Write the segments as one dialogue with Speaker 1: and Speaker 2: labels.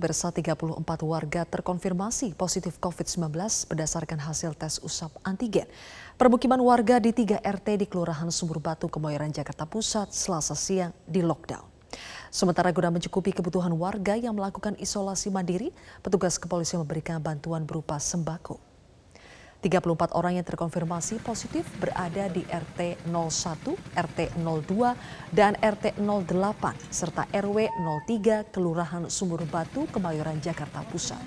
Speaker 1: Pemirsa 34 warga terkonfirmasi positif COVID-19 berdasarkan hasil tes usap antigen. Permukiman warga di 3 RT di Kelurahan Sumur Batu, Kemayoran, Jakarta Pusat, selasa siang di lockdown. Sementara guna mencukupi kebutuhan warga yang melakukan isolasi mandiri, petugas kepolisian memberikan bantuan berupa sembako. 34 orang yang terkonfirmasi positif berada di RT 01, RT 02, dan RT 08, serta RW 03 Kelurahan Sumur Batu, Kemayoran, Jakarta Pusat.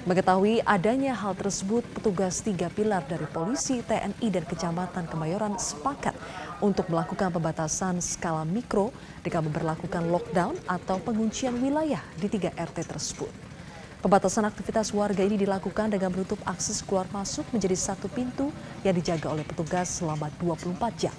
Speaker 1: Mengetahui adanya hal tersebut, petugas tiga pilar dari polisi, TNI, dan Kecamatan Kemayoran sepakat untuk melakukan pembatasan skala mikro dengan memperlakukan lockdown atau penguncian wilayah di tiga RT tersebut. Pembatasan aktivitas warga ini dilakukan dengan menutup akses keluar masuk menjadi satu pintu yang dijaga oleh petugas selama 24 jam.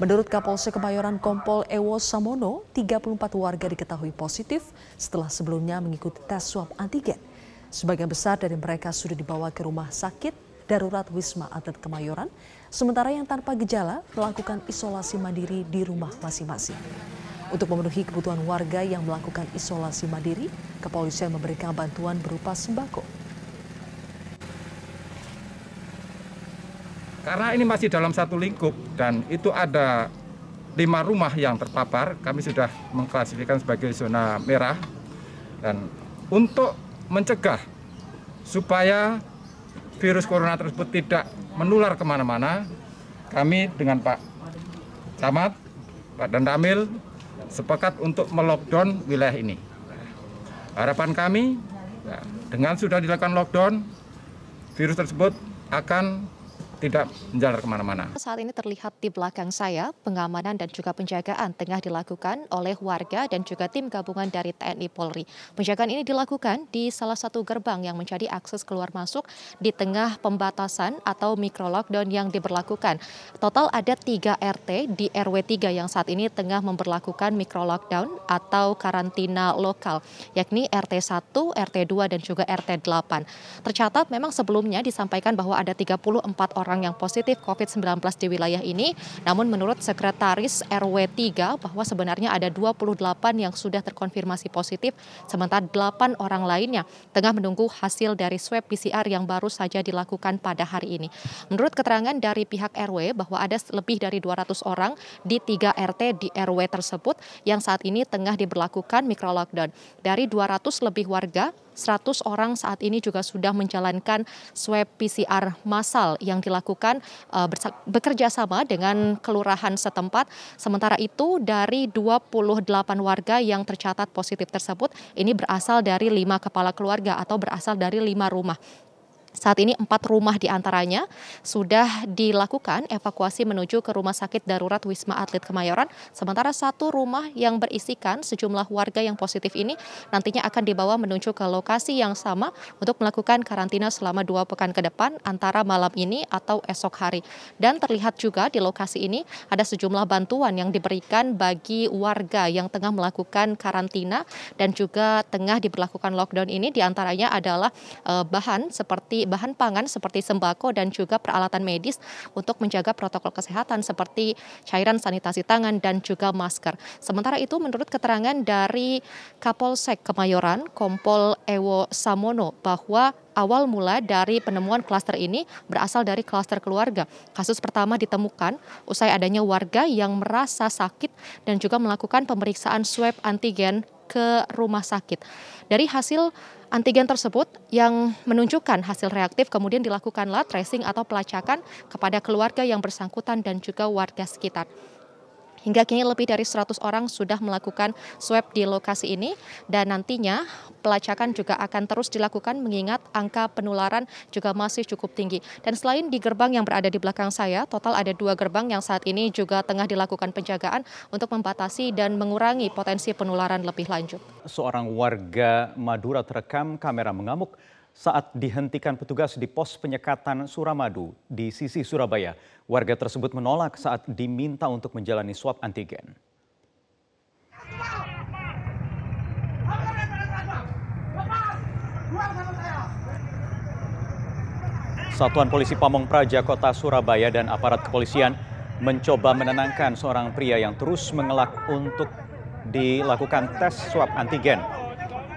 Speaker 1: Menurut Kapolsek Kemayoran Kompol Ewo Samono, 34 warga diketahui positif setelah sebelumnya mengikuti tes swab antigen. Sebagian besar dari mereka sudah dibawa ke rumah sakit darurat Wisma Atlet Kemayoran, sementara yang tanpa gejala melakukan isolasi mandiri di rumah masing-masing. Untuk memenuhi kebutuhan warga yang melakukan isolasi mandiri, kepolisian memberikan bantuan berupa sembako.
Speaker 2: Karena ini masih dalam satu lingkup dan itu ada lima rumah yang terpapar, kami sudah mengklasifikasikan sebagai zona merah. Dan untuk mencegah supaya virus corona tersebut tidak menular ke mana-mana, kami dengan Pak Camat, Pak Dandamil, sepakat untuk melockdown wilayah ini. Harapan kami ya, dengan sudah dilakukan lockdown, virus tersebut akan tidak menjalar ke mana-mana.
Speaker 3: Saat ini terlihat di belakang saya, pengamanan dan juga penjagaan tengah dilakukan oleh warga dan juga tim gabungan dari TNI Polri. Penjagaan ini dilakukan di salah satu gerbang yang menjadi akses keluar masuk di tengah pembatasan atau mikro lockdown yang diberlakukan. Total ada tiga RT di RW 3 yang saat ini tengah memperlakukan mikro lockdown atau karantina lokal, yakni RT 1, RT 2, dan juga RT 8. Tercatat memang sebelumnya disampaikan bahwa ada 34 orang orang yang positif COVID-19 di wilayah ini. Namun menurut Sekretaris RW 3 bahwa sebenarnya ada 28 yang sudah terkonfirmasi positif, sementara 8 orang lainnya tengah menunggu hasil dari swab PCR yang baru saja dilakukan pada hari ini. Menurut keterangan dari pihak RW bahwa ada lebih dari 200 orang di 3 RT di RW tersebut yang saat ini tengah diberlakukan mikro lockdown. Dari 200 lebih warga 100 orang saat ini juga sudah menjalankan swab PCR massal yang dilakukan uh, bekerja sama dengan kelurahan setempat. Sementara itu dari 28 warga yang tercatat positif tersebut ini berasal dari lima kepala keluarga atau berasal dari lima rumah. Saat ini empat rumah di antaranya sudah dilakukan evakuasi menuju ke rumah sakit darurat Wisma Atlet Kemayoran. Sementara satu rumah yang berisikan sejumlah warga yang positif ini nantinya akan dibawa menuju ke lokasi yang sama untuk melakukan karantina selama dua pekan ke depan antara malam ini atau esok hari. Dan terlihat juga di lokasi ini ada sejumlah bantuan yang diberikan bagi warga yang tengah melakukan karantina dan juga tengah diberlakukan lockdown ini di antaranya adalah uh, bahan seperti bahan pangan seperti sembako dan juga peralatan medis untuk menjaga protokol kesehatan seperti cairan sanitasi tangan dan juga masker. Sementara itu menurut keterangan dari Kapolsek Kemayoran, Kompol Ewo Samono bahwa awal mula dari penemuan klaster ini berasal dari klaster keluarga. Kasus pertama ditemukan usai adanya warga yang merasa sakit dan juga melakukan pemeriksaan swab antigen ke rumah sakit. Dari hasil antigen tersebut yang menunjukkan hasil reaktif kemudian dilakukanlah tracing atau pelacakan kepada keluarga yang bersangkutan dan juga warga sekitar. Hingga kini lebih dari 100 orang sudah melakukan swab di lokasi ini dan nantinya pelacakan juga akan terus dilakukan mengingat angka penularan juga masih cukup tinggi. Dan selain di gerbang yang berada di belakang saya, total ada dua gerbang yang saat ini juga tengah dilakukan penjagaan untuk membatasi dan mengurangi potensi penularan lebih lanjut.
Speaker 4: Seorang warga Madura terekam kamera mengamuk saat dihentikan petugas di pos penyekatan Suramadu di sisi Surabaya. Warga tersebut menolak saat diminta untuk menjalani swab antigen. Satuan Polisi Pamong Praja Kota Surabaya dan aparat kepolisian mencoba menenangkan seorang pria yang terus mengelak untuk dilakukan tes swab antigen.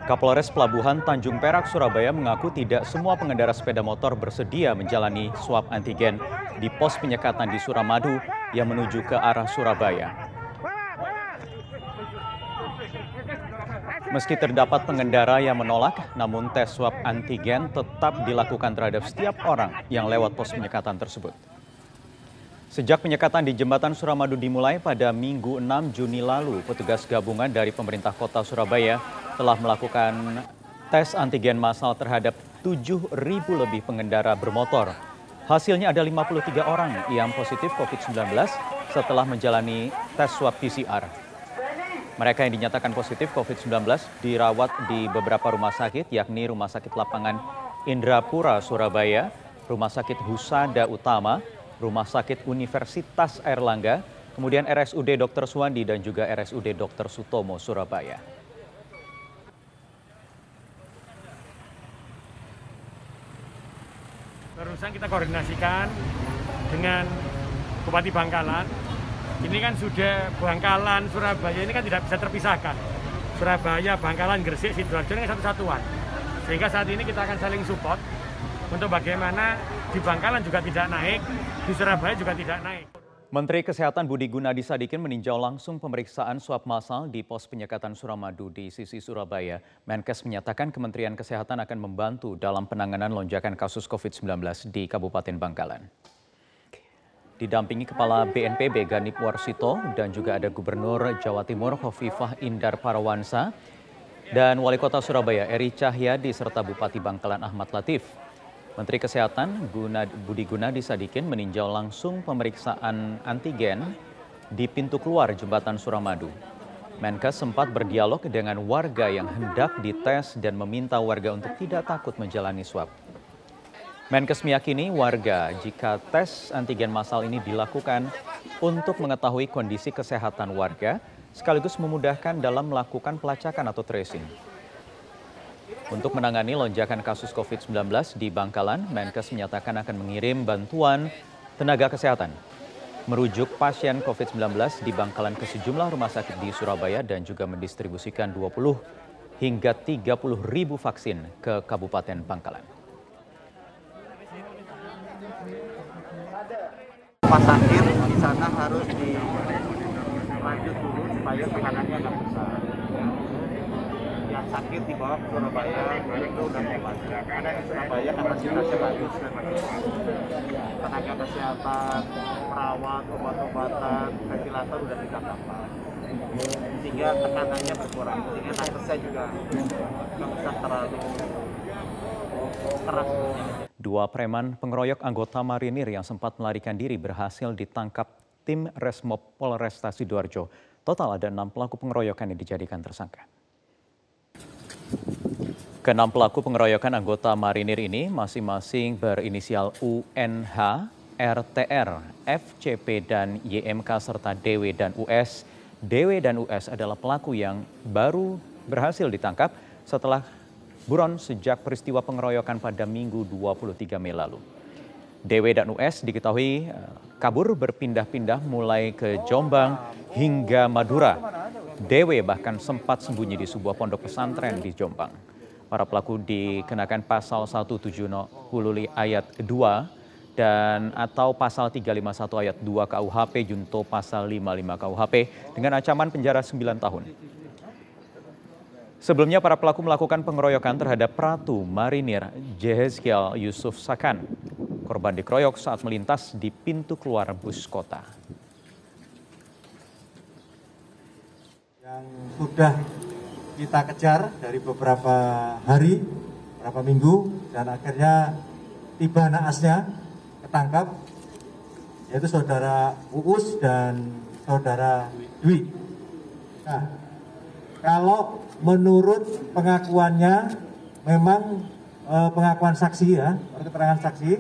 Speaker 4: Kapolres Pelabuhan Tanjung Perak, Surabaya mengaku tidak semua pengendara sepeda motor bersedia menjalani swab antigen di pos penyekatan di Suramadu yang menuju ke arah Surabaya. Meski terdapat pengendara yang menolak, namun tes swab antigen tetap dilakukan terhadap setiap orang yang lewat pos penyekatan tersebut. Sejak penyekatan di Jembatan Suramadu dimulai pada Minggu 6 Juni lalu, petugas gabungan dari pemerintah kota Surabaya telah melakukan tes antigen massal terhadap 7.000 lebih pengendara bermotor. Hasilnya ada 53 orang yang positif COVID-19 setelah menjalani tes swab PCR. Mereka yang dinyatakan positif COVID-19 dirawat di beberapa rumah sakit, yakni Rumah Sakit Lapangan Indrapura, Surabaya, Rumah Sakit Husada Utama, Rumah Sakit Universitas Airlangga, kemudian RSUD Dr. Suwandi dan juga RSUD Dr. Sutomo, Surabaya.
Speaker 5: Barusan kita koordinasikan dengan Bupati Bangkalan. Ini kan sudah Bangkalan, Surabaya ini kan tidak bisa terpisahkan. Surabaya, Bangkalan, Gresik, Sidoarjo ini satu satuan. Sehingga saat ini kita akan saling support untuk bagaimana di Bangkalan juga tidak naik, di Surabaya juga tidak naik.
Speaker 4: Menteri Kesehatan Budi Gunadi Sadikin meninjau langsung pemeriksaan swab massal di pos penyekatan Suramadu di sisi Surabaya. Menkes menyatakan Kementerian Kesehatan akan membantu dalam penanganan lonjakan kasus COVID-19 di Kabupaten Bangkalan. Didampingi Kepala BNPB Ganip Warsito dan juga ada Gubernur Jawa Timur Hovifah Indar Parawansa dan Wali Kota Surabaya Eri Cahyadi serta Bupati Bangkalan Ahmad Latif. Menteri Kesehatan Budi Gunadi Sadikin meninjau langsung pemeriksaan antigen di pintu keluar jembatan Suramadu. Menkes sempat berdialog dengan warga yang hendak dites dan meminta warga untuk tidak takut menjalani swab. Menkes meyakini warga jika tes antigen massal ini dilakukan untuk mengetahui kondisi kesehatan warga sekaligus memudahkan dalam melakukan pelacakan atau tracing. Untuk menangani lonjakan kasus COVID-19 di Bangkalan, Menkes menyatakan akan mengirim bantuan tenaga kesehatan merujuk pasien COVID-19 di Bangkalan ke sejumlah rumah sakit di Surabaya dan juga mendistribusikan 20 hingga 30 ribu vaksin ke Kabupaten Bangkalan.
Speaker 6: Rumah sakit di sana harus dilanjut dulu supaya tekanannya nggak besar yang sakit dibawa ke Surabaya itu udah hebat karena di Surabaya kapasitasnya bagus tenaga kesehatan perawat obat-obatan ventilator udah kapal sehingga tekanannya berkurang. Sehingga nakesnya juga nggak usah terlalu keras.
Speaker 4: Dua preman pengeroyok anggota marinir yang sempat melarikan diri berhasil ditangkap tim Resmob Polresta Sidoarjo. Total ada enam pelaku pengeroyokan yang dijadikan tersangka. Keenam pelaku pengeroyokan anggota marinir ini masing-masing berinisial UNH, RTR, FCP, dan YMK serta DW dan US. DW dan US adalah pelaku yang baru berhasil ditangkap setelah buron sejak peristiwa pengeroyokan pada Minggu 23 Mei lalu. DW dan US diketahui kabur berpindah-pindah mulai ke Jombang hingga Madura. DW bahkan sempat sembunyi di sebuah pondok pesantren di Jombang. Para pelaku dikenakan pasal 170 ayat 2 dan atau pasal 351 ayat 2 KUHP junto pasal 55 KUHP dengan ancaman penjara 9 tahun. Sebelumnya para pelaku melakukan pengeroyokan terhadap Pratu Marinir Jehezkiel Yusuf Sakan. Korban dikeroyok saat melintas di pintu keluar bus kota.
Speaker 7: Yang sudah kita kejar dari beberapa hari, beberapa minggu, dan akhirnya tiba naasnya ketangkap, yaitu saudara Uus dan saudara Dwi. Nah, kalau menurut pengakuannya memang e, pengakuan saksi ya, keterangan saksi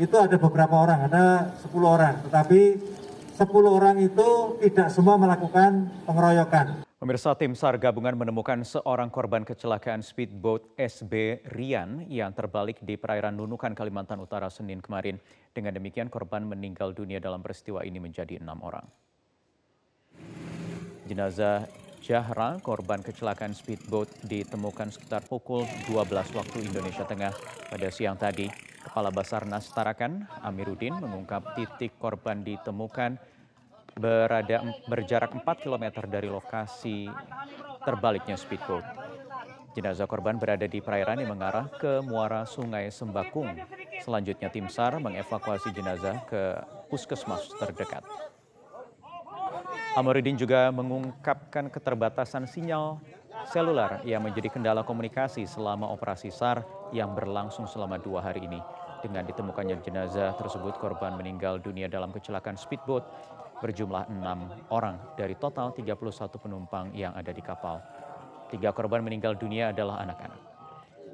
Speaker 7: itu ada beberapa orang, ada 10 orang, tetapi 10 orang itu tidak semua melakukan pengeroyokan.
Speaker 4: Pemirsa tim SAR gabungan menemukan seorang korban kecelakaan speedboat SB Rian yang terbalik di perairan Nunukan, Kalimantan Utara Senin kemarin. Dengan demikian korban meninggal dunia dalam peristiwa ini menjadi enam orang. Jenazah Jahra, korban kecelakaan speedboat ditemukan sekitar pukul 12 waktu Indonesia Tengah pada siang tadi. Kepala Basarnas Tarakan, Amiruddin, mengungkap titik korban ditemukan berada berjarak 4 km dari lokasi terbaliknya speedboat. Jenazah korban berada di perairan yang mengarah ke muara Sungai Sembakung. Selanjutnya tim SAR mengevakuasi jenazah ke puskesmas terdekat. Amiruddin juga mengungkapkan keterbatasan sinyal seluler yang menjadi kendala komunikasi selama operasi SAR yang berlangsung selama dua hari ini. Dengan ditemukannya jenazah tersebut, korban meninggal dunia dalam kecelakaan speedboat berjumlah enam orang dari total 31 penumpang yang ada di kapal. Tiga korban meninggal dunia adalah anak-anak.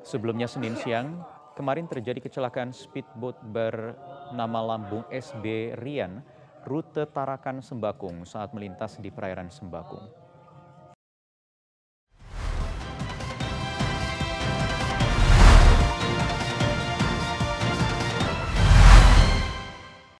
Speaker 4: Sebelumnya Senin siang, kemarin terjadi kecelakaan speedboat bernama Lambung SB Rian, rute Tarakan Sembakung saat melintas di perairan Sembakung.